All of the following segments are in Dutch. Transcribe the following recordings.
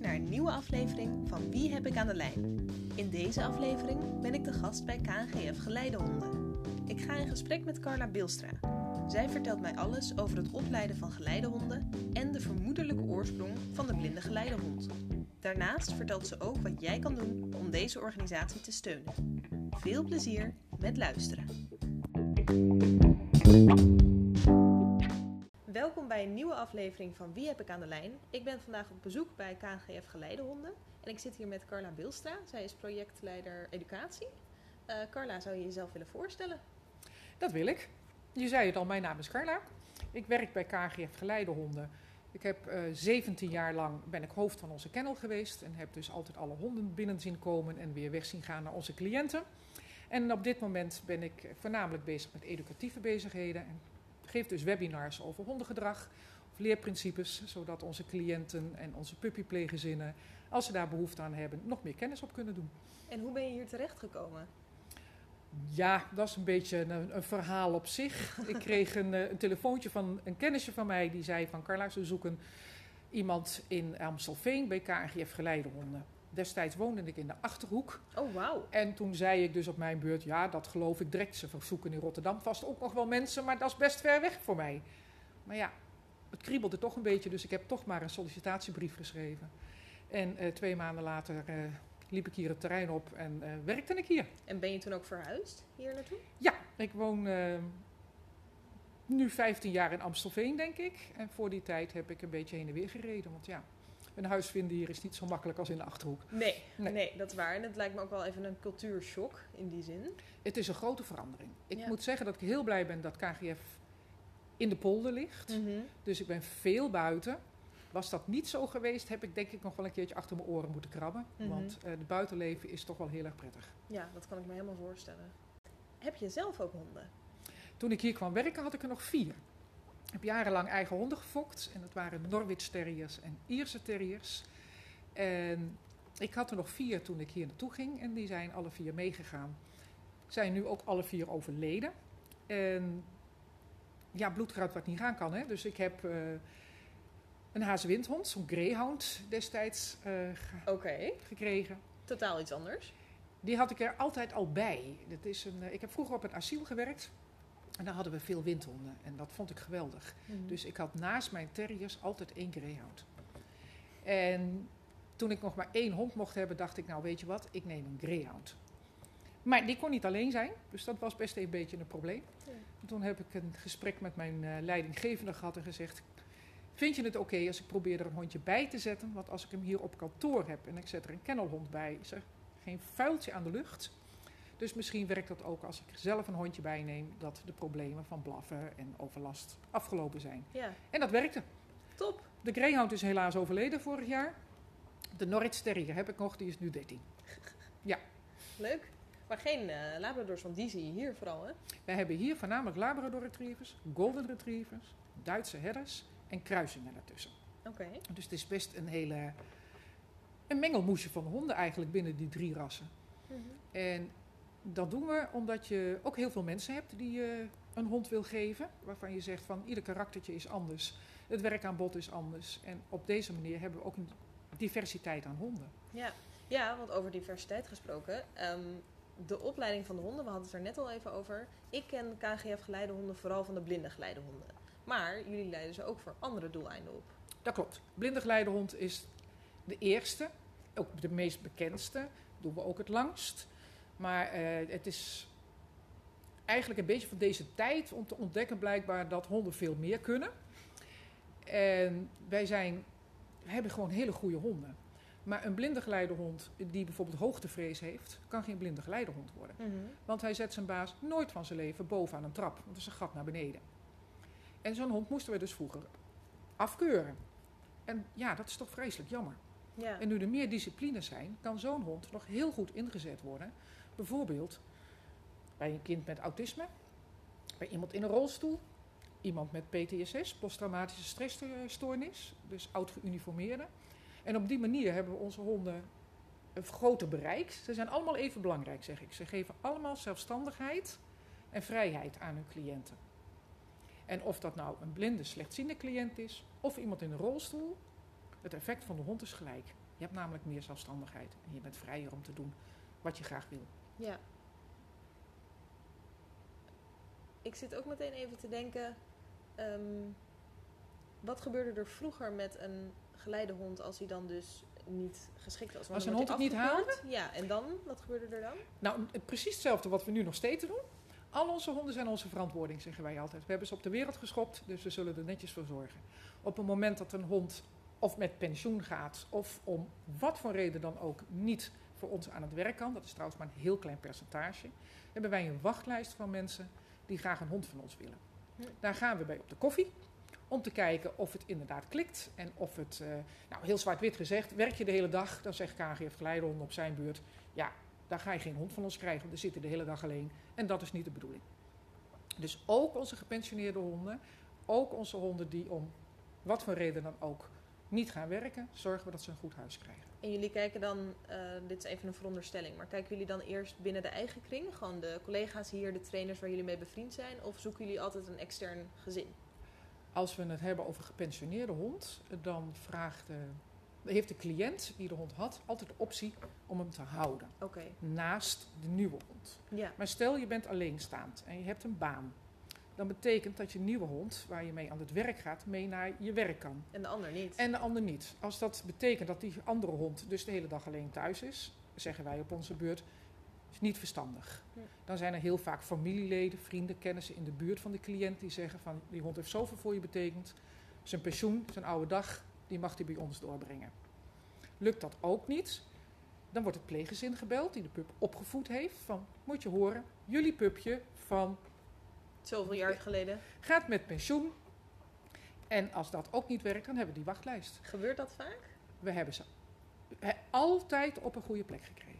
naar een nieuwe aflevering van Wie heb ik aan de lijn? In deze aflevering ben ik de gast bij KNGF Geleidehonden. Ik ga in gesprek met Carla Bilstra. Zij vertelt mij alles over het opleiden van geleidehonden en de vermoedelijke oorsprong van de blinde geleidehond. Daarnaast vertelt ze ook wat jij kan doen om deze organisatie te steunen. Veel plezier met luisteren. Aflevering van Wie heb ik aan de lijn? Ik ben vandaag op bezoek bij KNGF Geleidehonden en ik zit hier met Carla Bilstra. Zij is projectleider educatie. Uh, Carla, zou je jezelf willen voorstellen? Dat wil ik. Je zei het al, mijn naam is Carla. Ik werk bij KNGF Geleidehonden. Ik heb uh, 17 jaar lang ben ik hoofd van onze kennel geweest en heb dus altijd alle honden binnen zien komen en weer weg zien gaan naar onze cliënten. En op dit moment ben ik voornamelijk bezig met educatieve bezigheden en geef dus webinars over hondengedrag leerprincipes, zodat onze cliënten en onze puppypleeggezinnen, als ze daar behoefte aan hebben, nog meer kennis op kunnen doen. En hoe ben je hier terecht gekomen? Ja, dat is een beetje een, een verhaal op zich. ik kreeg een, een, telefoontje van een kennisje van mij die zei van Carla, ze zoeken iemand in Amstelveen bij KNGF Geleidehonden. Destijds woonde ik in de Achterhoek. Oh, wauw. En toen zei ik dus op mijn beurt, ja, dat geloof ik direct. Ze verzoeken in Rotterdam vast ook nog wel mensen, maar dat is best ver weg voor mij. Maar ja, het kriebelde toch een beetje, dus ik heb toch maar een sollicitatiebrief geschreven. En uh, twee maanden later uh, liep ik hier het terrein op en uh, werkte ik hier. En ben je toen ook verhuisd hier naartoe? Ja, ik woon nu 15 jaar in Amstelveen, denk ik. En voor die tijd heb ik een beetje heen en weer gereden, want ja een huis vinden hier is niet zo makkelijk als in de Achterhoek. Nee, nee, nee. dat is waar. En het lijkt me ook wel even een cultuurshock in die zin. Het is een grote verandering. Ik ja. moet zeggen dat ik heel blij ben dat KGF in de polder ligt. Mm -hmm. Dus ik ben veel buiten. Was dat niet zo geweest, heb ik denk ik nog wel een keertje achter mijn oren moeten krabben. Mm -hmm. Want uh, het buitenleven is toch wel heel erg prettig. Ja, dat kan ik me helemaal voorstellen. Heb je zelf ook honden? Toen ik hier kwam werken had ik er nog vier. Ik heb jarenlang eigen honden gefokt. En dat waren Norwich Terriers en Ierse Terriers. En ik had er nog vier toen ik hier naartoe ging. En die zijn alle vier meegegaan. Zijn nu ook alle vier overleden. En ja, bloedkruid wat niet gaan kan. Hè? Dus ik heb uh, een hazewindhond, zo'n greyhound destijds uh, ge okay. gekregen. Totaal iets anders. Die had ik er altijd al bij. Dat is een, uh, ik heb vroeger op een asiel gewerkt. En daar hadden we veel windhonden en dat vond ik geweldig. Mm -hmm. Dus ik had naast mijn terriers altijd één greyhound. En toen ik nog maar één hond mocht hebben, dacht ik, nou weet je wat, ik neem een greyhound. Maar die kon niet alleen zijn, dus dat was best een beetje een probleem. Ja. Toen heb ik een gesprek met mijn uh, leidinggevende gehad en gezegd... Vind je het oké okay als ik probeer er een hondje bij te zetten? Want als ik hem hier op kantoor heb en ik zet er een kennelhond bij... is er geen vuiltje aan de lucht... Dus misschien werkt dat ook als ik zelf een hondje bijneem, dat de problemen van blaffen en overlast afgelopen zijn. Ja. En dat werkte. Top. De Greyhound is helaas overleden vorig jaar. De Norwich Terrier heb ik nog, die is nu 13. ja. Leuk. Maar geen uh, Labradors, want die zie je hier vooral, hè? Wij hebben hier voornamelijk Labrador Retrievers, Golden Retrievers, Duitse herders en kruisingen ertussen. Oké. Okay. Dus het is best een hele... een mengelmoesje van honden eigenlijk binnen die drie rassen. Mm -hmm. En dat doen we omdat je ook heel veel mensen hebt die je een hond wil geven. Waarvan je zegt van ieder karaktertje is anders. Het werkaanbod is anders. En op deze manier hebben we ook een diversiteit aan honden. Ja, ja want over diversiteit gesproken. Um, de opleiding van de honden, we hadden het er net al even over. Ik ken KGF geleidehonden vooral van de blinde geleidehonden. Maar jullie leiden ze ook voor andere doeleinden op. Dat klopt. Blinde geleidehond is de eerste, ook de meest bekendste. Doen we ook het langst. Maar uh, het is eigenlijk een beetje van deze tijd om te ontdekken blijkbaar dat honden veel meer kunnen. En wij zijn, hebben gewoon hele goede honden. Maar een blinde geleidehond die bijvoorbeeld hoogtevrees heeft, kan geen blinde geleidehond worden. Mm -hmm. Want hij zet zijn baas nooit van zijn leven bovenaan een trap, want dat is een gat naar beneden. En zo'n hond moesten we dus vroeger afkeuren. En ja, dat is toch vreselijk jammer. Ja. En nu er meer disciplines zijn, kan zo'n hond nog heel goed ingezet worden. Bijvoorbeeld bij een kind met autisme, bij iemand in een rolstoel, iemand met PTSS, posttraumatische stressstoornis, dus oud geuniformeerde. En op die manier hebben we onze honden een groter bereik. Ze zijn allemaal even belangrijk, zeg ik. Ze geven allemaal zelfstandigheid en vrijheid aan hun cliënten. En of dat nou een blinde, slechtziende cliënt is, of iemand in een rolstoel, Het effect van de hond is gelijk. Je hebt namelijk meer zelfstandigheid en je bent vrijer om te doen wat je graag wil. Ja. Ik zit ook meteen even te denken. ehm, wat gebeurde er vroeger met een geleidehond als hij dan dus niet geschikt was? Als een hond het niet afgekeurd. Ja, en dan? Wat gebeurde er dan? Nou, precies hetzelfde wat we nu nog steeds doen. Al onze honden zijn onze verantwoording, zeggen wij altijd. We hebben ze op de wereld geschopt, dus we zullen er netjes voor zorgen. Op het moment dat een hond of met pensioen gaat, of om wat voor reden dan ook niet voor ons aan het werk kan, dat is trouwens maar een heel klein percentage, hebben wij een wachtlijst van mensen die graag een hond van ons willen. Hm. Daar gaan we bij op de koffie. Om te kijken of het inderdaad klikt. En of het, eh, nou heel zwart-wit gezegd, werk je de hele dag, dan zegt KGF Geleidehonden op zijn beurt, ja, daar ga je geen hond van ons krijgen, want we zitten de hele dag alleen. En dat is niet de bedoeling. Dus ook onze gepensioneerde honden, ook onze honden die om wat voor reden dan ook niet gaan werken, zorgen we dat ze een goed huis krijgen. En jullie kijken dan, eh, dit is even een veronderstelling, maar kijken jullie dan eerst binnen de eigen kring? Gewoon de collega's hier, de trainers waar jullie mee bevriend zijn? Of zoeken jullie altijd een extern gezin? Als we het hebben over gepensioneerde hond, dan vraagt de, heeft de cliënt die de hond had altijd de optie om hem te houden. Naast de nieuwe hond. ja. Maar stel je bent alleenstaand en je hebt een baan. Dan betekent dat je nieuwe hond, waar je mee aan het werk gaat, mee naar je werk kan. En de ander niet. En de ander niet. Als dat betekent dat die andere hond dus de hele dag alleen thuis is, zeggen wij op onze beurt, is niet verstandig. Dan zijn er heel vaak familieleden, vrienden, kennissen in de buurt van de cliënt die zeggen van die hond heeft zoveel voor je betekend. Zijn pensioen, zijn oude dag, die mag hij bij ons doorbrengen. Lukt dat ook niet, dan wordt het pleeggezin gebeld die de pup opgevoed heeft. Van, moet je horen, jullie pupje van Zoveel jaar geleden. gaat met pensioen. En als dat ook niet werkt, dan hebben we die wachtlijst. Gebeurt dat vaak? We hebben ze he- altijd op een goede plek gekregen.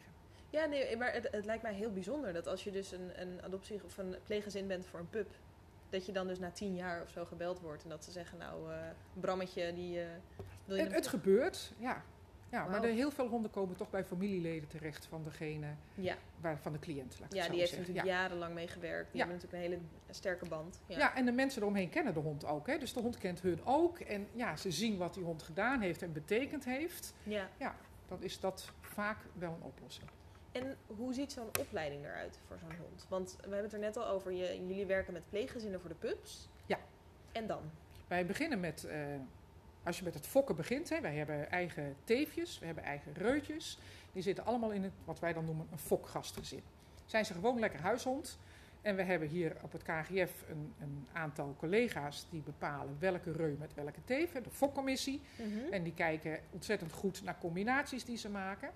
Ja, nee, maar het, het lijkt mij heel bijzonder dat als je dus een, een adoptie of een pleeggezin bent voor een pup, dat je dan dus na tien jaar of zo gebeld wordt en dat ze zeggen, nou, eh Brammetje, die eh, wil je Het, gebeurt, ja. ja maar er heel veel honden komen toch bij familieleden terecht van degene, Ja, waar, van de cliënt. Laat ik ja die heeft zeggen. natuurlijk ja. jarenlang mee gewerkt. Die Ja. hebben natuurlijk een hele sterke band. Ja. Ja. en de mensen eromheen kennen de hond ook. Hè? Dus de hond kent hun ook. En ja, ze zien wat die hond gedaan heeft en betekend heeft. ja. Dan is dat vaak wel een oplossing. En hoe ziet zo'n opleiding eruit voor zo'n hond? Want we hebben het er net al over, je, jullie werken met pleeggezinnen voor de pups. Ja. En dan? Wij beginnen met, eh, als je met het fokken begint, hè, wij hebben eigen teefjes, we hebben eigen reutjes. Die zitten allemaal in het, wat wij dan noemen een fokgastgezin. Zijn ze gewoon lekker huishond. En we hebben hier op het KGF een, een aantal collega's die bepalen welke reu met welke teef. De fokcommissie. En die kijken ontzettend goed naar combinaties die ze maken.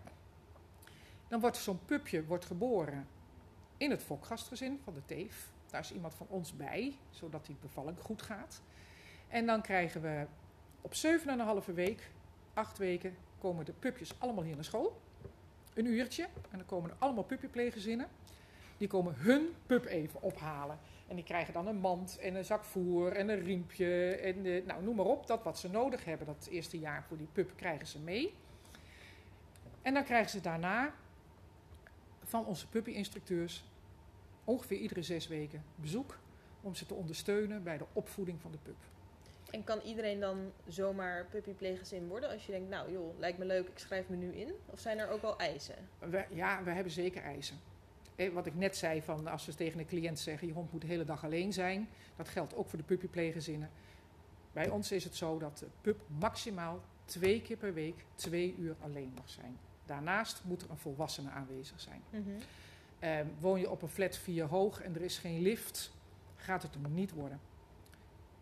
Dan wordt zo'n pupje wordt geboren in het fokgastgezin van de teef. Daar is iemand van ons bij, zodat die bevalling goed gaat. En dan krijgen we op 7,5 week, 8 weken, komen de pupjes allemaal hier naar school. Een uurtje. En dan komen er allemaal pupjepleeggezinnen. Die komen hun pup even ophalen. En die krijgen dan een mand en een zak voer en een riempje. En nou, noem maar op. Dat wat ze nodig hebben dat eerste jaar voor die pup krijgen ze mee. En dan krijgen ze daarna van onze puppy-instructeurs ongeveer iedere zes weken bezoek. Om ze te ondersteunen bij de opvoeding van de pup. En kan iedereen dan zomaar puppypleeggezin worden als je denkt, nou joh, lijkt me leuk, ik schrijf me nu in? Of zijn er ook al eisen? We, ja, we hebben zeker eisen. Eh, Wat ik net zei, van als we tegen een cliënt zeggen... je hond moet de hele dag alleen zijn... dat geldt ook voor de puppypleeggezinnen. Bij ons is het zo dat de pup maximaal twee keer per week... twee uur alleen mag zijn. Daarnaast moet er een volwassene aanwezig zijn. Eh, woon je op een flat 4 hoog en er is geen lift... gaat het hem niet worden.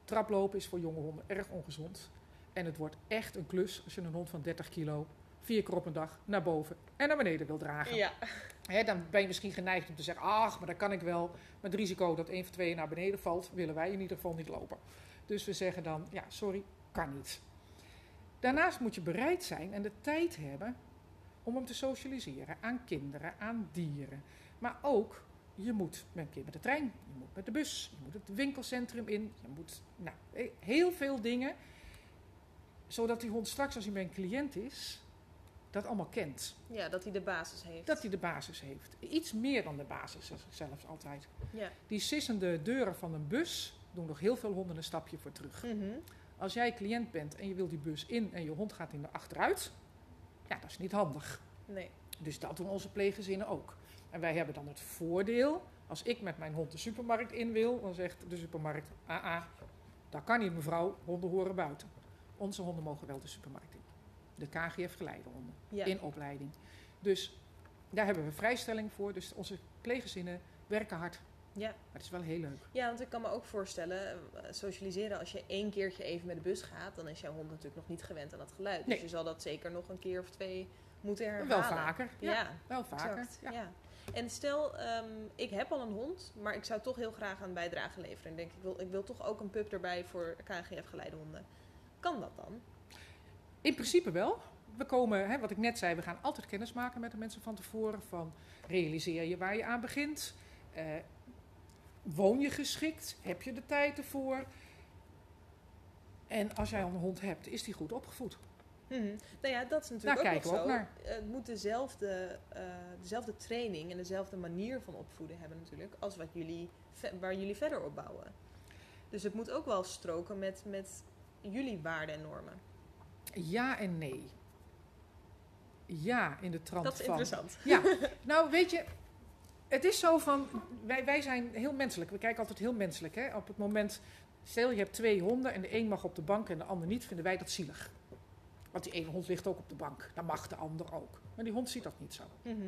Traplopen is voor jonge honden erg ongezond. En het wordt echt een klus als je een hond van 30 kilo... vier keer op een dag naar boven en naar beneden wil dragen. Ja. Dan ben je misschien geneigd om te zeggen, ach, maar dat kan ik wel. Met het risico dat een van tweeën naar beneden valt, willen wij in ieder geval niet lopen. Dus we zeggen dan, ja, sorry, kan niet. Daarnaast moet je bereid zijn en de tijd hebben om hem te socialiseren aan kinderen, aan dieren. Maar ook, je moet een keer met de trein, je moet met de bus, je moet het winkelcentrum in. Je moet, nou, heel veel dingen. Zodat die hond straks, als hij bij een cliënt is, dat allemaal kent. ja, dat hij de basis heeft. Dat hij de basis heeft. Iets meer dan de basis zelfs altijd. Ja. Die sissende deuren van een bus doen nog heel veel honden een stapje voor terug. Mhm. Als jij cliënt bent en je wilt die bus in en je hond gaat in de achteruit, ja, dat is niet handig. Nee. Dus dat doen onze pleeggezinnen ook. En wij hebben dan het voordeel, als ik met mijn hond de supermarkt in wil, dan zegt de supermarkt, ah, ah dat kan niet mevrouw, honden horen buiten. Onze honden mogen wel de supermarkt in. De KGF geleidehonden, Ja. in opleiding. Dus daar hebben we vrijstelling voor. Dus onze pleeggezinnen werken hard. Ja. Maar het is wel heel leuk. ja, want ik kan me ook voorstellen, eh, socialiseren, als je één keertje even met de bus gaat, dan is jouw hond natuurlijk nog niet gewend aan dat geluid. Nee. Dus je zal dat zeker nog een keer of twee moeten herhalen. Wel vaker. Ja, Ja, wel vaker. Ja. Ja. En stel, ehm, ik heb al een hond, maar ik zou toch heel graag aan bijdrage leveren. Ik denk, ik wil, ik wil toch ook een pup erbij voor KGF geleidehonden. Kan dat dan? In principe wel. We komen, hè, wat ik net zei, we gaan altijd kennis maken met de mensen van tevoren. Van realiseer je waar je aan begint? Eh, woon je geschikt? Heb je de tijd ervoor? En als jij een hond hebt, is die goed opgevoed? Mhm. Nou ja, dat is natuurlijk Daar ook kijken we ook naar. Het moet dezelfde, eh, dezelfde training en dezelfde manier van opvoeden hebben natuurlijk, als wat jullie, waar jullie verder op bouwen. Dus het moet ook wel stroken met, met jullie waarden en normen. Ja en nee. Ja, in de trant Dat is van. interessant. Ja, nou weet je, het is zo van, wij, wij zijn heel menselijk. We kijken altijd heel menselijk. Hè? Op het moment, stel je hebt twee honden en de een mag op de bank en de ander niet, vinden wij dat zielig. Want die ene hond ligt ook op de bank, dan mag de ander ook. Maar die hond ziet dat niet zo. Mhm.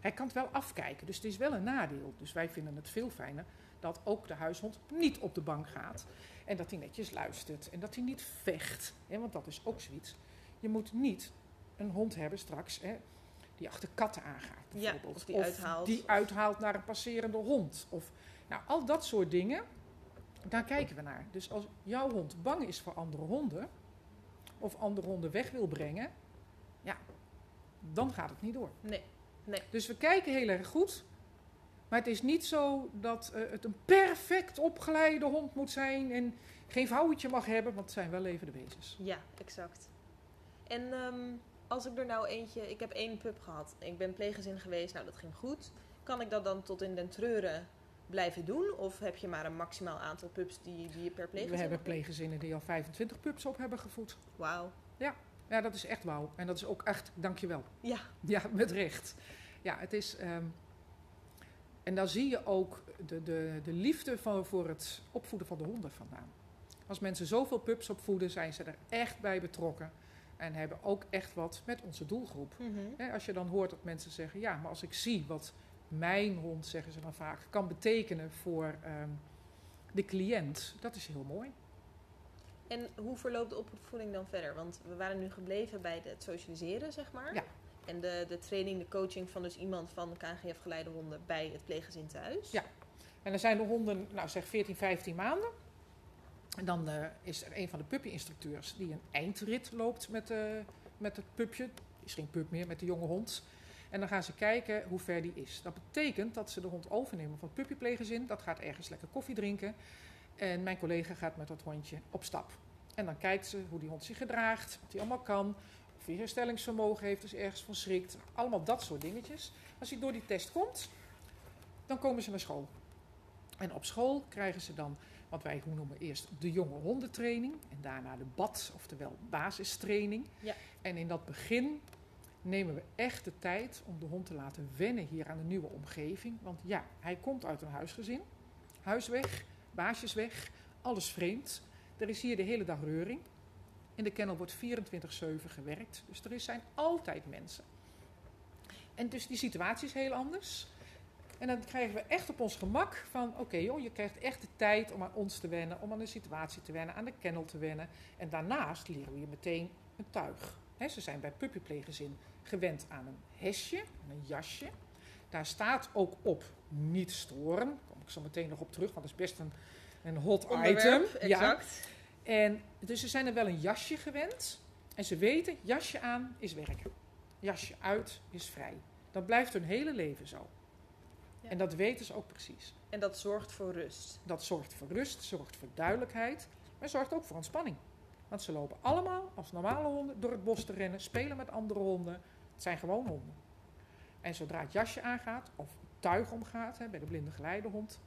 Hij kan het wel afkijken, dus het is wel een nadeel. Dus wij vinden het veel fijner dat ook de huishond niet op de bank gaat. En dat hij netjes luistert en dat hij niet vecht. Hè? Want dat is ook zoiets. Je moet niet een hond hebben straks hè, die achter katten aangaat. Ja, of die uithaalt. die uithaalt naar een passerende hond. Of, nou, al dat soort dingen, daar kijken we naar. Dus als jouw hond bang is voor andere honden, of andere honden weg wil brengen, ja, dan gaat het niet door. Nee. Dus we kijken heel erg goed. Maar het is niet zo dat eh, het een perfect opgeleide hond moet zijn en geen vouwtje mag hebben, want het zijn wel levende wezens. Ja, exact. En ehm, als ik er nou eentje... Ik heb één pup gehad. Ik ben pleeggezin geweest. Nou, dat ging goed. Kan ik dat dan tot in den treuren blijven doen? Of heb je maar een maximaal aantal pups die, die je per pleeggezin We hebben pleeggezinnen die al 25 pups op hebben gevoed. Wauw. Ja, dat is echt wauw. En dat is ook echt, dankjewel. Ja. Ja, met recht. Ja, het is. ehm, en daar zie je ook de, de, de liefde van, voor het opvoeden van de honden vandaan. Als mensen zoveel pups opvoeden, zijn ze er echt bij betrokken. En hebben ook echt wat met onze doelgroep. Mhm. Als je dan hoort dat mensen zeggen: ja, maar als ik zie wat mijn hond, zeggen ze dan vaak, kan betekenen voor ehm, de cliënt, dat is heel mooi. En hoe verloopt de opvoeding dan verder? Want we waren nu gebleven bij het socialiseren, zeg maar. Ja. En de, de training, de coaching van dus iemand van de KNGF geleide honden bij het pleeggezin thuis. Ja. En dan zijn de honden, nou zeg 14, 15 maanden. En dan eh, is er een van de puppy-instructeurs die een eindrit loopt met, eh, met het pupje. Is geen pup meer, met de jonge hond. En dan gaan ze kijken hoe ver die is. Dat betekent dat ze de hond overnemen van het puppypleeggezin. Dat gaat ergens lekker koffie drinken. En mijn collega gaat met dat hondje op stap. En dan kijkt ze hoe die hond zich gedraagt, wat hij allemaal kan. Of hij herstellingsvermogen heeft, hij ergens van schrikt. Allemaal dat soort dingetjes. Als hij door die test komt, dan komen ze naar school. En op school krijgen ze dan, wat wij noemen eerst de jonge hondentraining. En daarna de BAD, oftewel basistraining. Ja. En in dat begin nemen we echt de tijd om de hond te laten wennen hier aan de nieuwe omgeving. Want ja, hij komt uit een huisgezin. Huis weg, baasjes weg, alles vreemd. Er is hier de hele dag reuring. In de kennel wordt 24-7 gewerkt. Dus er is- zijn altijd mensen. En dus die situatie is heel anders. En dan krijgen we echt op ons gemak van... oké joh, je krijgt echt de tijd om aan ons te wennen... om aan de situatie te wennen, aan de kennel te wennen. En daarnaast leren we je meteen een tuig. Ze zijn bij puppypleeggezin gewend aan een hesje, een jasje. Daar staat ook op niet storen. Daar kom ik zo meteen nog op terug, want dat is best een, een hot Onderwerp, item. Ja. exact. En dus ze zijn er wel een jasje gewend. En ze weten, jasje aan is werken. Jasje uit is vrij. Dat blijft hun hele leven zo. Ja. En dat weten ze ook precies. En dat zorgt voor rust. Dat zorgt voor rust, zorgt voor duidelijkheid. Maar zorgt ook voor ontspanning. Want ze lopen allemaal als normale honden door het bos te rennen, spelen met andere honden. Het zijn gewoon honden. En zodra het jasje aangaat of het tuig omgaat hè, bij de blinde geleidehond,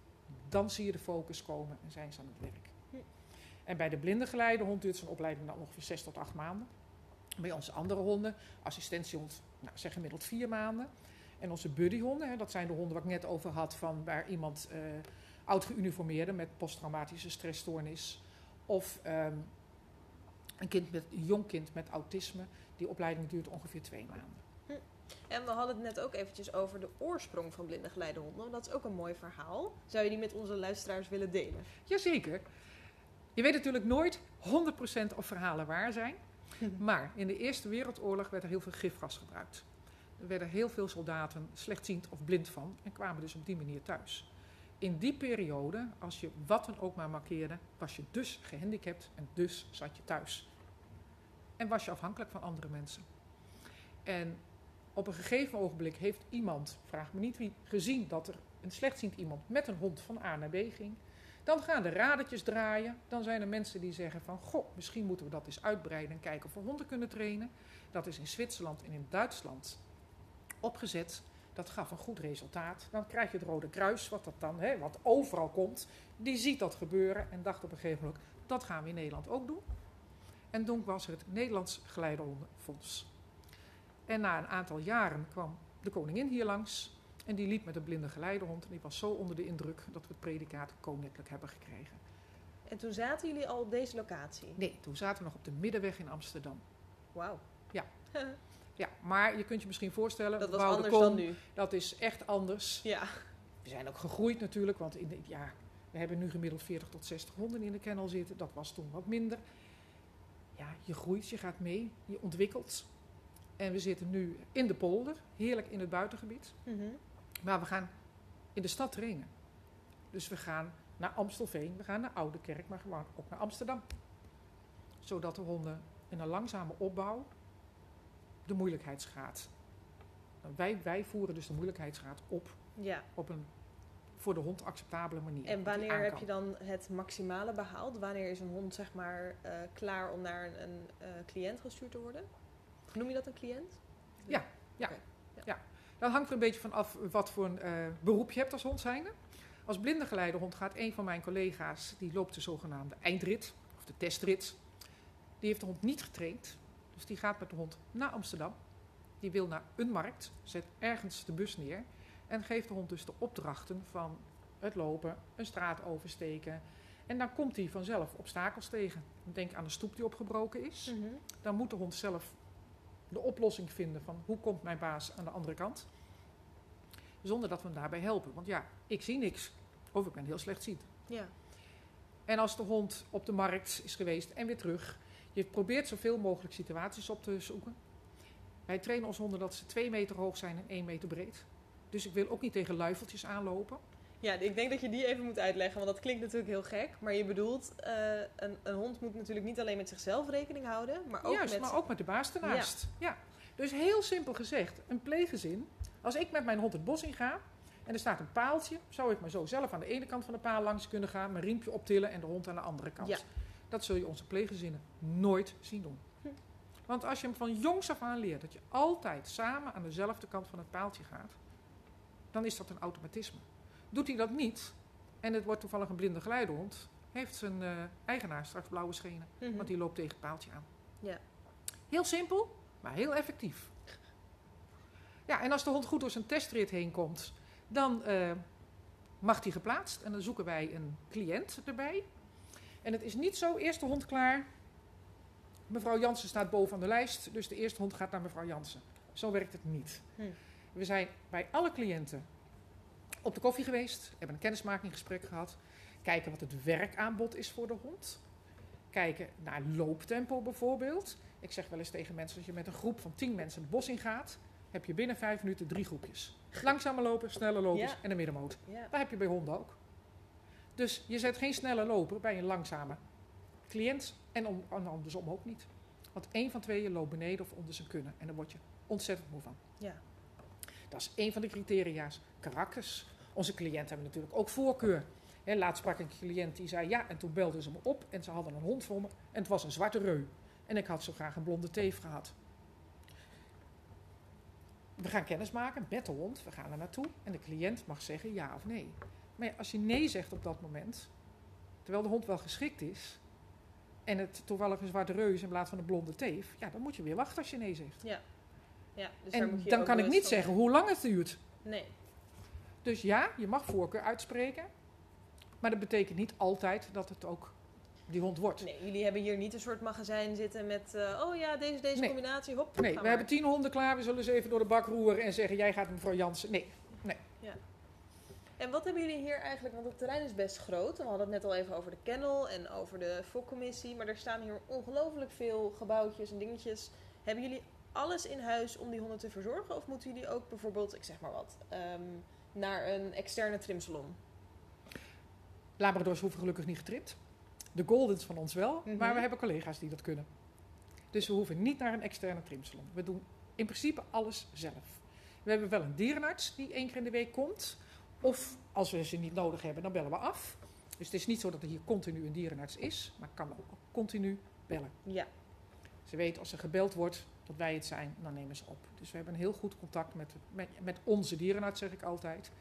dan zie je de focus komen en zijn ze aan het werk. Hm. En bij de blinde geleidehond duurt zo'n opleiding dan ongeveer zes tot acht maanden. Bij onze andere honden, assistentiehond, nou, zeg gemiddeld vier maanden. En onze buddyhonden, hè, dat zijn de honden waar ik net over had, van waar iemand uh, oud geuniformeerde met posttraumatische stressstoornis. Of um, een, kind met, een jong kind met autisme. Die opleiding duurt ongeveer twee maanden. Hm. En we hadden het net ook eventjes over de oorsprong van blinde geleidehonden. Dat is ook een mooi verhaal. Zou je die met onze luisteraars willen delen? Jazeker. Je weet natuurlijk nooit 100% of verhalen waar zijn. Maar in de Eerste Wereldoorlog werd er heel veel gifgas gebruikt. Er werden heel veel soldaten slechtziend of blind van en kwamen dus op die manier thuis. In die periode, als je wat dan ook maar markeerde, was je dus gehandicapt en dus zat je thuis. En was je afhankelijk van andere mensen. En op een gegeven ogenblik heeft iemand, vraag me niet wie, gezien dat er een slechtziend iemand met een hond van A naar B ging. Dan gaan de radertjes draaien. Dan zijn er mensen die zeggen van, goh, misschien moeten we dat eens uitbreiden en kijken of we honden kunnen trainen. Dat is in Zwitserland en in Duitsland opgezet. Dat gaf een goed resultaat. Dan krijg je het Rode Kruis, wat, dat dan, hè, wat overal komt. Die ziet dat gebeuren en dacht op een gegeven moment, dat gaan we in Nederland ook doen. En toen was er het Nederlands Geleidehondenfonds. En na een aantal jaren kwam de koningin hier langs. En die liep met een blinde geleidehond. En die was zo onder de indruk dat we het predicaat koninklijk hebben gekregen. En toen zaten jullie al op deze locatie? Nee, toen zaten we nog op de Middenweg in Amsterdam. Wauw. Ja. ja, maar je kunt je misschien voorstellen... Dat was anders dan nu. Dat is echt anders. Ja. We zijn ook gegroeid natuurlijk, want in de, ja, we hebben nu gemiddeld 40 tot 60 honden in de kennel zitten. Dat was toen wat minder. Ja, je groeit, je gaat mee, je ontwikkelt. En we zitten nu in de polder, heerlijk in het buitengebied. Mm Maar we gaan in de stad trainen. Dus we gaan naar Amstelveen, we gaan naar Oudekerk, maar gewoon ook naar Amsterdam. Zodat de honden in een langzame opbouw de moeilijkheidsgraad. Wij, wij voeren dus de moeilijkheidsgraad op. Ja. Op een voor de hond acceptabele manier. En wanneer heb je dan het maximale behaald? Wanneer is een hond zeg maar uh, klaar om naar een, een uh, cliënt gestuurd te worden? Noem je dat een cliënt? Ja, ja. Okay. ja. ja. Dat hangt er een beetje van af wat voor een uh, beroep je hebt als hondzijnde. Als blinde geleidehond gaat een van mijn collega's, die loopt de zogenaamde eindrit, of de testrit. Die heeft de hond niet getraind, dus die gaat met de hond naar Amsterdam. Die wil naar een markt, zet ergens de bus neer en geeft de hond dus de opdrachten van het lopen, een straat oversteken. En dan komt hij vanzelf obstakels tegen. Denk aan de stoep die opgebroken is. Mm -hmm. Dan moet de hond zelf de oplossing vinden van hoe komt mijn baas aan de andere kant. Zonder dat we hem daarbij helpen. Want ja, ik zie niks. Of ik ben heel slechtziend. Ja. En als de hond op de markt is geweest en weer terug. Je probeert zoveel mogelijk situaties op te zoeken. Wij trainen onze honden dat ze twee meter hoog zijn en één meter breed. Dus ik wil ook niet tegen luifeltjes aanlopen. Ja, ik denk dat je die even moet uitleggen, want dat klinkt natuurlijk heel gek. Maar je bedoelt, uh, een, een, hond moet natuurlijk niet alleen met zichzelf rekening houden, maar ook Juist, met... maar ook met de baas ernaast. Ja. ja. Dus heel simpel gezegd, een pleeggezin. Als ik met mijn hond het bos in ga en er staat een paaltje, zou ik maar zo zelf aan de ene kant van de paal langs kunnen gaan, mijn riempje optillen en de hond aan de andere kant. Ja. Dat zul je onze pleeggezinnen nooit zien doen. Hm. Want als je hem van jongs af aan leert dat je altijd samen aan dezelfde kant van het paaltje gaat, dan is dat een automatisme. Doet hij dat niet, en het wordt toevallig een blinde geleidehond, heeft zijn uh, eigenaar straks blauwe schenen. Mm -hmm. Want die loopt tegen het paaltje aan. Ja. Heel simpel, maar heel effectief. Ja, en als de hond goed door zijn testrit heen komt, dan uh, mag die geplaatst. En dan zoeken wij een cliënt erbij. En het is niet zo, eerste hond klaar. Mevrouw Jansen staat boven de lijst, dus de eerste hond gaat naar mevrouw Jansen. Zo werkt het niet. Hm. We zijn bij alle cliënten op de koffie geweest, hebben een kennismakinggesprek gehad, kijken wat het werkaanbod is voor de hond. Kijken naar looptempo bijvoorbeeld. Ik zeg wel eens tegen mensen, als je met een groep van tien mensen het bos ingaat, heb je binnen vijf minuten drie groepjes. Langzame lopen, snelle lopers Ja. en een middenmoot. Ja. Dat heb je bij honden ook. Dus je zet geen snelle loper bij een langzame cliënt en, om, en andersom ook niet. Want één van tweeën loopt beneden of onder zijn kunnen en daar word je ontzettend moe van. Ja. Dat is één van de criteria's. Karakters. Onze cliënten hebben natuurlijk ook voorkeur. Laatst sprak een cliënt die zei ja, en toen belden ze me op en ze hadden een hond voor me en het was een zwarte reu. En ik had zo graag een blonde teef gehad. We gaan kennis maken met de hond, we gaan er naartoe en de cliënt mag zeggen ja of nee. Maar ja, als je nee zegt op dat moment, terwijl de hond wel geschikt is, en het toevallig een zwarte reus in plaats van een blonde teef, ja, dan moet je weer wachten als je nee zegt. Ja. ja dus daar En moet je dan kan ik niet zeggen hoe lang het duurt. Nee. Dus ja, je mag voorkeur uitspreken. Maar dat betekent niet altijd dat het ook die hond wordt. nee, jullie hebben hier niet een soort magazijn zitten met... eh, oh ja, deze, deze Nee. combinatie, hop, Nee, we maar. hebben tien honden klaar. We zullen ze even door de bak roeren en zeggen: Jij gaat mevrouw Jansen. Nee, En wat hebben jullie hier eigenlijk, want het terrein is best groot. We hadden het net al even over de kennel en over de fokcommissie. Maar er staan hier ongelooflijk veel gebouwtjes en dingetjes. Hebben jullie alles in huis om die honden te verzorgen? Of moeten jullie ook bijvoorbeeld, ik zeg maar wat, ehm, naar een externe trimsalon? Labradors hoeven gelukkig niet getrimd. De Goldens van ons wel, Mhm. maar we hebben collega's die dat kunnen. Dus we hoeven niet naar een externe trimsalon. We doen in principe alles zelf. We hebben wel een dierenarts die één keer in de week komt. Of als we ze niet nodig hebben, dan bellen we af. Dus het is niet zo dat er hier continu een dierenarts is, maar kan ook continu bellen. Ja, Ze weten als er gebeld wordt dat wij het zijn, dan nemen ze op. Dus we hebben een heel goed contact met, met, met onze dierenarts, zeg ik altijd.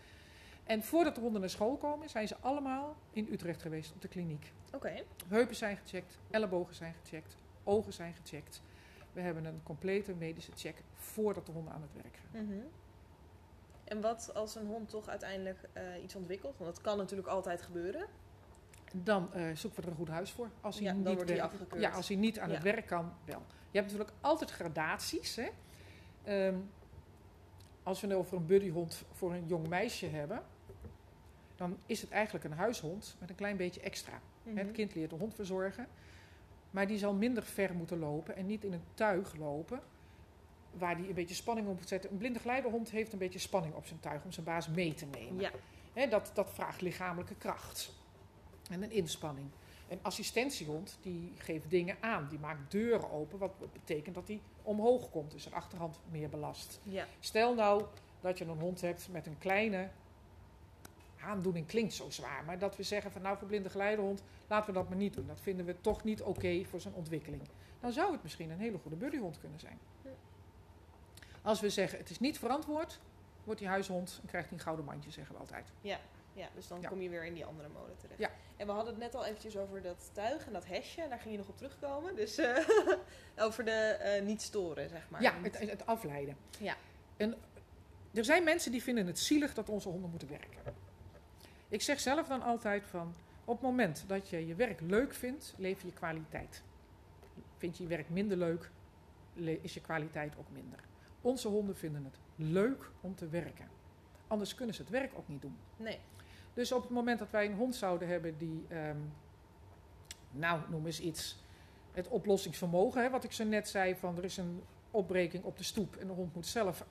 En voordat de honden naar school komen, zijn ze allemaal in Utrecht geweest op de kliniek. oké. Heupen zijn gecheckt, ellebogen zijn gecheckt, ogen zijn gecheckt. We hebben een complete medische check voordat de honden aan het werk gaan. Mhm. En wat als een hond toch uiteindelijk eh, iets ontwikkelt? Want dat kan natuurlijk altijd gebeuren. Dan eh, zoeken we er een goed huis voor. Als hij Ja, dan niet wordt hij. Ja, als hij niet aan Ja. het werk kan, wel. Je hebt natuurlijk altijd gradaties. Hè? Ehm, als we het over een buddyhond voor een jong meisje hebben, dan is het eigenlijk een huishond met een klein beetje extra. Mhm. Het kind leert de hond verzorgen, maar die zal minder ver moeten lopen en niet in een tuig lopen waar die een beetje spanning op moet zetten. Een blinde geleidehond heeft een beetje spanning op zijn tuig om zijn baas mee te nemen. Ja, dat, dat vraagt lichamelijke kracht en een inspanning. Een assistentiehond die geeft dingen aan, die maakt deuren open, wat betekent dat hij omhoog komt, dus zijn achterhand meer belast. ja. Stel nou dat je een hond hebt met een kleine aandoening, klinkt zo zwaar, maar dat we zeggen van nou voor blinde geleidehond laten we dat maar niet doen. Dat vinden we toch niet oké voor zijn ontwikkeling. Dan zou het misschien een hele goede buddyhond kunnen zijn. Ja. Als we zeggen het is niet verantwoord, wordt die huishond en krijgt hij een gouden mandje, zeggen we altijd. Ja, dus dan Ja. kom je weer in die andere mode terecht. Ja. En we hadden het net al eventjes over dat tuig en dat hesje. Daar ging je nog op terugkomen. Dus eh, over de eh, niet storen, zeg maar. Ja, het, het afleiden. Ja. En er zijn mensen die vinden het zielig dat onze honden moeten werken. Ik zeg zelf dan altijd van, op het moment dat je je werk leuk vindt, lever je kwaliteit. Vind je je werk minder leuk, le- is je kwaliteit ook minder. Onze honden vinden het leuk om te werken. Anders kunnen ze het werk ook niet doen. Nee. Dus op het moment dat wij een hond zouden hebben die, ehm, nou noem eens iets, het oplossingsvermogen, hè, wat ik zo net zei, van er is een opbreking op de stoep en de hond moet zelf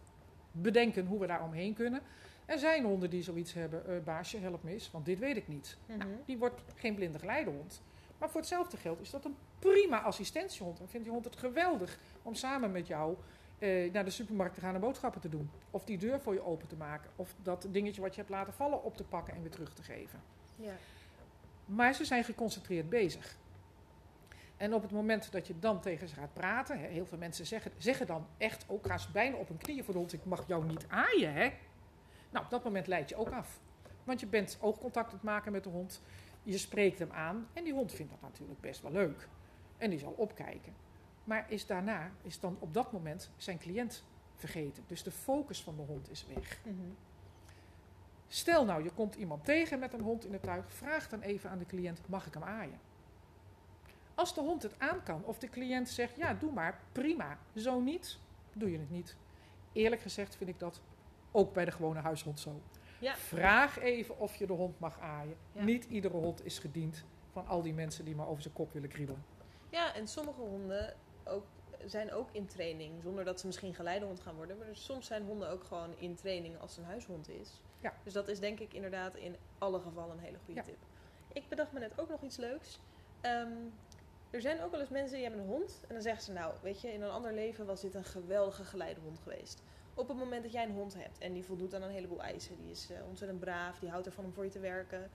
bedenken hoe we daar omheen kunnen. Er zijn honden die zoiets hebben, eh, baasje help me eens, want dit weet ik niet. Mhm. Nou, die wordt geen blinde geleidehond. Maar voor hetzelfde geld is dat een prima assistentiehond. En vindt die hond het geweldig om samen met jou eh, naar de supermarkt te gaan en boodschappen te doen. Of die deur voor je open te maken. Of dat dingetje wat je hebt laten vallen op te pakken en weer terug te geven. Ja. Maar ze zijn geconcentreerd bezig. En op het moment dat je dan tegen ze gaat praten, hè, heel veel mensen zeggen, zeggen dan echt ook, gaan ze bijna op hun knieën voor de hond, ik mag jou niet aaien, hè? Nou, op dat moment leid je ook af. Want je bent oogcontact aan het maken met de hond, je spreekt hem aan en die hond vindt dat natuurlijk best wel leuk. En die zal opkijken. Maar is daarna, is dan op dat moment zijn cliënt vergeten. Dus de focus van de hond is weg. Mhm. Stel nou, je komt iemand tegen met een hond in het tuig, vraag dan even aan de cliënt, mag ik hem aaien? Als de hond het aan kan, of de cliënt zegt, ja, doe maar, prima. Zo niet, doe je het niet. Eerlijk gezegd vind ik dat ook bij de gewone huishond zo. Ja. Vraag even of je de hond mag aaien. Ja. Niet iedere hond is gediend van al die mensen die maar over zijn kop willen kriebelen. Ja, en sommige honden ook, zijn ook in training, zonder dat ze misschien geleidehond gaan worden. Maar soms zijn honden ook gewoon in training als een huishond is. Ja. Dus dat is denk ik inderdaad in alle gevallen een hele goede Ja. tip. Ik bedacht me net ook nog iets leuks. Ehm, er zijn ook wel eens mensen die hebben een hond en dan zeggen ze nou, weet je, in een ander leven was dit een geweldige geleidehond geweest. Op het moment dat jij een hond hebt en die voldoet aan een heleboel eisen, die is eh, ontzettend braaf, die houdt ervan om voor je te werken.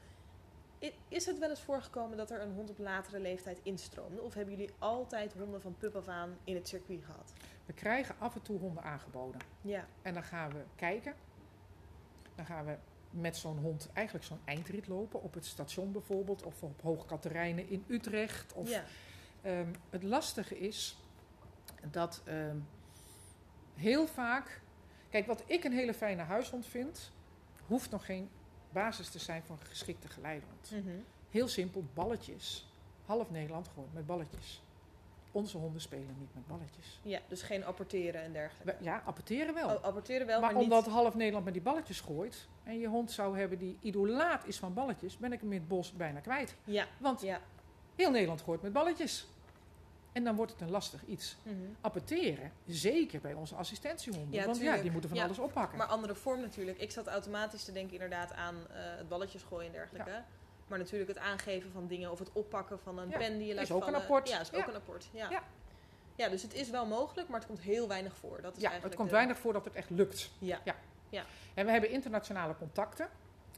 Is het wel eens voorgekomen dat er een hond op latere leeftijd instroomde? Of hebben jullie altijd honden van pup af aan in het circuit gehad? We krijgen af en toe honden aangeboden. Ja. En dan gaan we kijken. Dan gaan we met zo'n hond eigenlijk zo'n eindrit lopen. Op het station bijvoorbeeld. Of op Hoog Katerijnen in Utrecht. Of ja. Ehm, het lastige is dat ehm, heel vaak. Kijk, wat ik een hele fijne huishond vind, hoeft nog geen basis te zijn voor een geschikte geleidehond. Mhm. Heel simpel, balletjes. Half Nederland gooit met balletjes. Onze honden spelen niet met balletjes. Ja, dus geen apporteren en dergelijke. Ja, apporteren wel. Oh, apporteren wel, maar maar, omdat niet... half Nederland met die balletjes gooit en je hond zou hebben die idolaat is van balletjes, ben ik hem in het bos bijna kwijt. Ja, Want ja. heel Nederland gooit met balletjes. En dan wordt het een lastig iets. Mhm. Apporteren, zeker bij onze assistentiehonden. Ja, want ja, die moeten van Ja, alles oppakken. Maar andere vorm natuurlijk. Ik zat automatisch te denken inderdaad aan eh, het balletjes gooien en dergelijke. Maar natuurlijk het aangeven van dingen of het oppakken van een Ja, pen die je laat is ook een apport. Ja, is ook Ja. een apport. Ja. Ja. Ja. dus het is wel mogelijk, maar het komt heel weinig voor. Dat is ja, het komt de- weinig voor dat het echt lukt. Ja. En we hebben internationale contacten.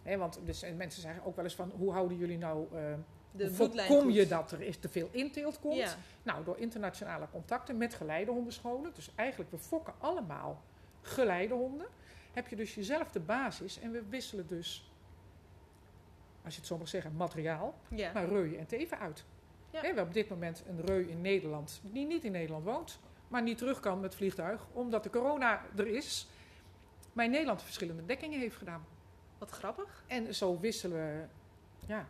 Hè, want dus, en mensen zeggen ook wel eens van, hoe houden jullie nou... eh De bloedlijn voorkom je dat er is te veel inteelt komt? Ja. Nou, door internationale contacten met geleidehondenscholen. Dus eigenlijk, we fokken allemaal geleidehonden. Heb je dus jezelf de basis en we wisselen dus, als je het zo mag zeggen, materiaal, Ja. maar reu en teven uit. Ja. We hebben op dit moment een reu in Nederland die niet in Nederland woont, maar niet terug kan met vliegtuig, omdat de corona er is. Maar in Nederland verschillende dekkingen heeft gedaan. Wat grappig. En zo wisselen we ja,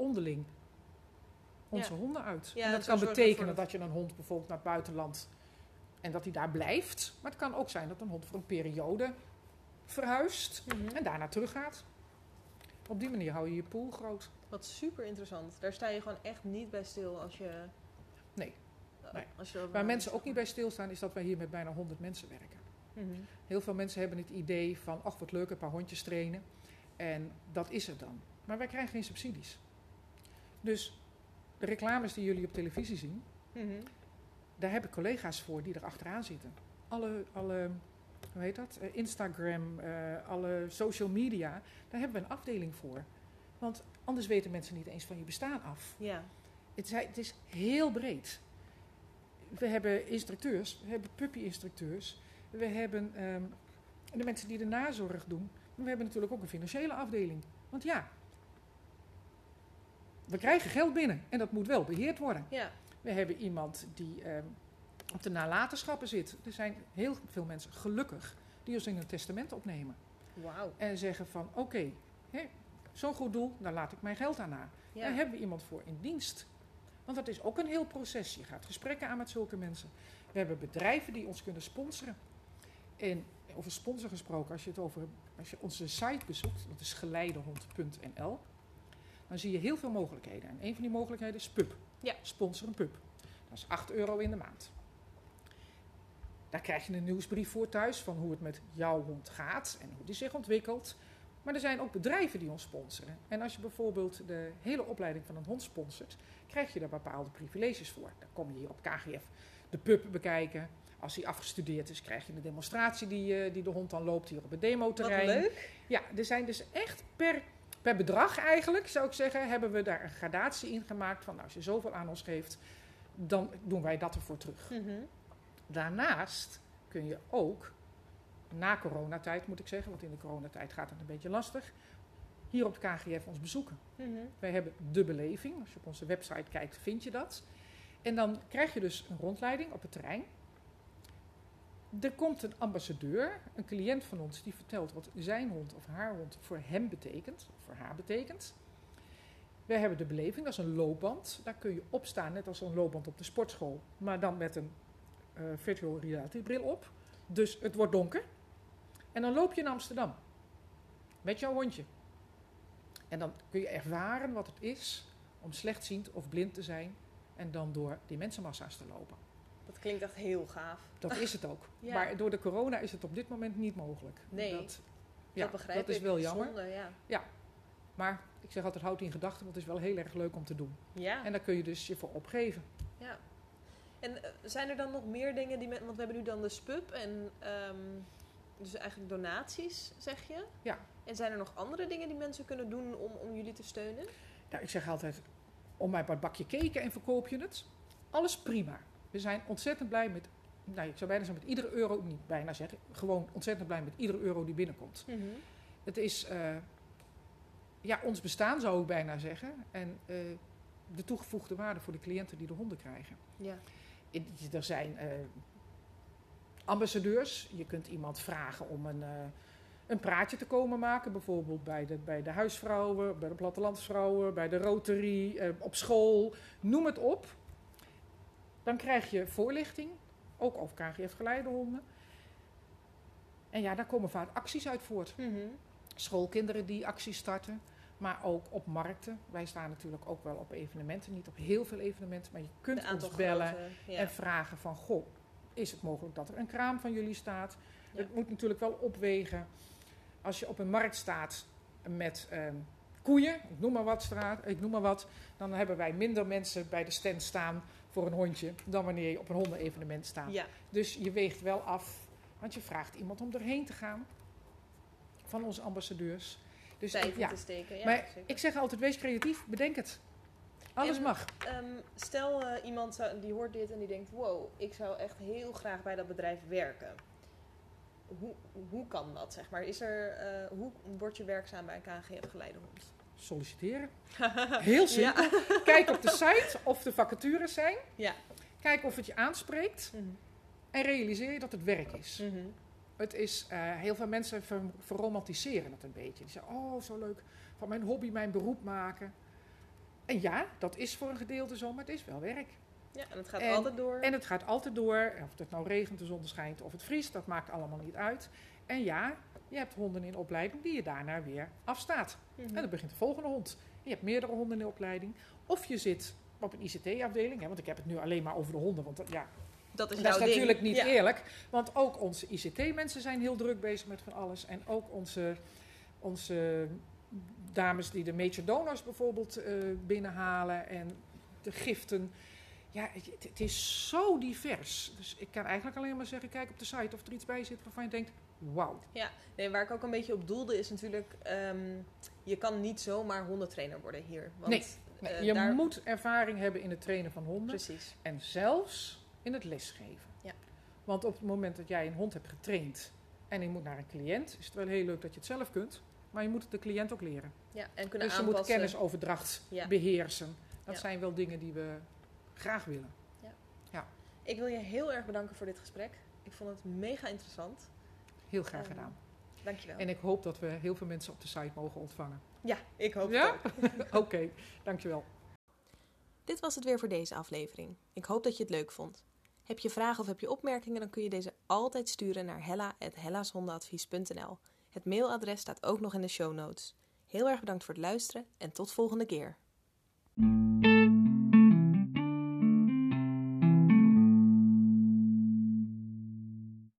onderling onze Ja. honden uit. Ja, en dat kan betekenen dat je een hond bijvoorbeeld naar het buitenland en dat hij daar blijft. Maar het kan ook zijn dat een hond voor een periode verhuist Mhm. en daarna teruggaat. Op die manier hou je je pool groot. Wat super interessant. Daar sta je gewoon echt niet bij stil als je... Nee. Nee. Als je Waar mensen ook niet bij stilstaan is dat wij hier met bijna 100 mensen werken. Mhm. Heel veel mensen hebben het idee van, ach wat leuk, een paar hondjes trainen. En dat is het dan. Maar wij krijgen geen subsidies. Dus de reclames die jullie op televisie zien, Mhm. daar heb ik collega's voor die er achteraan zitten. Alle, alle hoe heet dat? Eh, Instagram, eh, alle social media, daar hebben we een afdeling voor. Want anders weten mensen niet eens van je bestaan af. Ja. Het is, het is heel breed. We hebben instructeurs, we hebben puppy-instructeurs, we hebben ehm, de mensen die de nazorg doen. Maar we hebben natuurlijk ook een financiële afdeling. Want ja, we krijgen geld binnen en dat moet wel beheerd worden. Ja. We hebben iemand die ehm, op de nalatenschappen zit. Er zijn heel veel mensen, gelukkig, die ons in een testament opnemen. Wauw. En zeggen van, oké, zo'n goed doel, daar laat ik mijn geld aan na. Ja. Daar hebben we iemand voor in dienst. Want dat is ook een heel proces. Je gaat gesprekken aan met zulke mensen. We hebben bedrijven die ons kunnen sponsoren. En over sponsor gesproken, als je, het over, als je onze site bezoekt, dat is geleidehond.nl, dan zie je heel veel mogelijkheden. En een van die mogelijkheden is pub. Ja. Sponsor een pub. Dat is 8 euro in de maand. Daar krijg je een nieuwsbrief voor thuis van hoe het met jouw hond gaat en hoe die zich ontwikkelt. Maar er zijn ook bedrijven die ons sponsoren. En als je bijvoorbeeld de hele opleiding van een hond sponsort, krijg je daar bepaalde privileges voor. Dan kom je hier op KGF de pub bekijken. Als hij afgestudeerd is, krijg je een demonstratie die, eh, die de hond dan loopt hier op het Wat demoterrein. leuk. Ja, er zijn dus echt per, per bedrag eigenlijk, zou ik zeggen, hebben we daar een gradatie in gemaakt. Van nou, als je zoveel aan ons geeft, dan doen wij dat ervoor terug. Mhm. Daarnaast kun je ook, na coronatijd moet ik zeggen, want in de coronatijd gaat het een beetje lastig, hier op de KGF ons bezoeken. Mhm. Wij hebben de beleving. Als je op onze website kijkt, vind je dat. En dan krijg je dus een rondleiding op het terrein. Er komt een ambassadeur, een cliënt van ons, die vertelt wat zijn hond of haar hond voor hem betekent, of voor haar betekent. We hebben de beleving, dat is een loopband. Daar kun je op staan, net als een loopband op de sportschool, maar dan met een eh, virtual reality bril op. Dus het wordt donker. En dan loop je in Amsterdam met jouw hondje. En dan kun je ervaren wat het is om slechtziend of blind te zijn en dan door die mensenmassa's te lopen. Dat klinkt echt heel gaaf. Dat is het ook. Ja. Maar door de corona is het op dit moment niet mogelijk. Nee, Dat, ja, dat begrijp dat is wel jammer. Zonde, ja. Maar ik zeg altijd, houd in gedachten, want het is wel heel erg leuk om te doen. Ja. En daar kun je dus je voor opgeven. ja. En eh, zijn er dan nog meer dingen die... Men, want we hebben nu dan de SPUB en... ehm, dus eigenlijk donaties, zeg je? Ja. En zijn er nog andere dingen die mensen kunnen doen om, om jullie te steunen? Nou, ik zeg altijd, om mij een bakje keken en verkoop je het. Alles prima. We zijn ontzettend blij met, nou, ik zou bijna zeggen met iedere euro, niet bijna zeggen, gewoon ontzettend blij met iedere euro die binnenkomt. Het is, eh, ja, ons bestaan zou ik bijna zeggen. En eh, de toegevoegde waarde voor de cliënten die de honden krijgen. Ja. Er zijn eh, ambassadeurs. Je kunt iemand vragen om een, een praatje te komen maken. Bijvoorbeeld bij de, bij de huisvrouwen, bij de plattelandsvrouwen, bij de Rotary, op school. Noem het op. Dan krijg je voorlichting, ook over KGF-geleidehonden. En ja, daar komen vaak acties uit voort. Mhm. Schoolkinderen die acties starten, maar ook op markten. Wij staan natuurlijk ook wel op evenementen, niet op heel veel evenementen, maar je kunt ons bellen grote, ja. en vragen van, goh, is het mogelijk dat er een kraam van jullie staat? Ja. Het moet natuurlijk wel opwegen. Als je op een markt staat met ehm, koeien, ik noem maar wat straat, ik noem maar wat, dan hebben wij minder mensen bij de stand staan voor een hondje dan wanneer je op een hondenevenement staat. Ja, Dus je weegt wel af, want je vraagt iemand om erheen te gaan van onze ambassadeurs. Dus tijd ja. te steken. Ja, maar zeker. ik zeg altijd, wees creatief, bedenk het. Alles En- mag. Ehm, stel eh, iemand zou- die hoort dit en die denkt: wow, ik zou echt heel graag bij dat bedrijf werken. Hoe, hoe kan dat, zeg maar? Is er, eh, hoe word je werkzaam bij een KGF Geleidehond? Solliciteren. Heel simpel. Kijk op de site of de vacatures zijn. Ja. Kijk of het je aanspreekt. Mhm. En realiseer je dat het werk is. Mhm. Het is, eh, heel veel mensen ver, verromantiseren het een beetje. Die zeggen, oh zo leuk, van mijn hobby mijn beroep maken. En ja, dat is voor een gedeelte zo, maar het is wel werk. Ja, en het gaat En- altijd door. En het gaat altijd door, of het nou regent, de zon schijnt of het vriest, dat maakt allemaal niet uit. En ja, je hebt honden in opleiding die je daarna weer afstaat. Mhm. En dan begint de volgende hond. Je hebt meerdere honden in opleiding. Of je zit op een ICT-afdeling, hè, want ik heb het nu alleen maar over de honden, want dat- ja, dat is, dat is natuurlijk niet Ja. eerlijk. Want ook onze ICT-mensen zijn heel druk bezig met van alles. En ook onze, onze dames die de major donors bijvoorbeeld eh, binnenhalen en de giften. Ja, het, het is zo divers. Dus ik kan eigenlijk alleen maar zeggen, kijk op de site of er iets bij zit waarvan je denkt, wauw. Nee, waar ik ook een beetje op doelde is natuurlijk... ehm, je kan niet zomaar hondentrainer worden hier. Want, Nee, eh, je daar- moet ervaring hebben in het trainen van honden. Precies. En zelfs in het lesgeven. Ja. Want op het moment dat jij een hond hebt getraind en je moet naar een cliënt, is het wel heel leuk dat je het zelf kunt. Maar je moet het de cliënt ook leren. Ja, en kunnen Dus je moet aanpassen. kennisoverdracht Ja. beheersen. Dat Ja. zijn wel dingen die we graag willen. Ik wil je heel erg bedanken voor dit gesprek. Ik vond het mega interessant. Heel graag Ehm, gedaan. Dankjewel. En ik hoop dat we heel veel mensen op de site mogen ontvangen. ja, ik hoop Ja? het ook. Oké, dankjewel. Dit was het weer voor deze aflevering. Ik hoop dat je het leuk vond. Heb je vragen of heb je opmerkingen, dan kun je deze altijd sturen naar hella.hellashondenadvies.nl. Het mailadres staat ook nog in de show notes. Heel erg bedankt voor het luisteren en tot volgende keer.